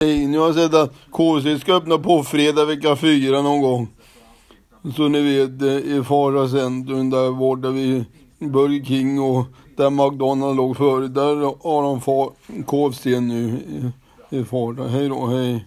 Hej, nu har jag sett att KC ska öppna på fredag vecka fyra någon gång. Så ni vet, i Fara centrum där borta vid Burger King och där McDonalds låg förut. Där har de KFC nu i, i Fara. Hej då, hej.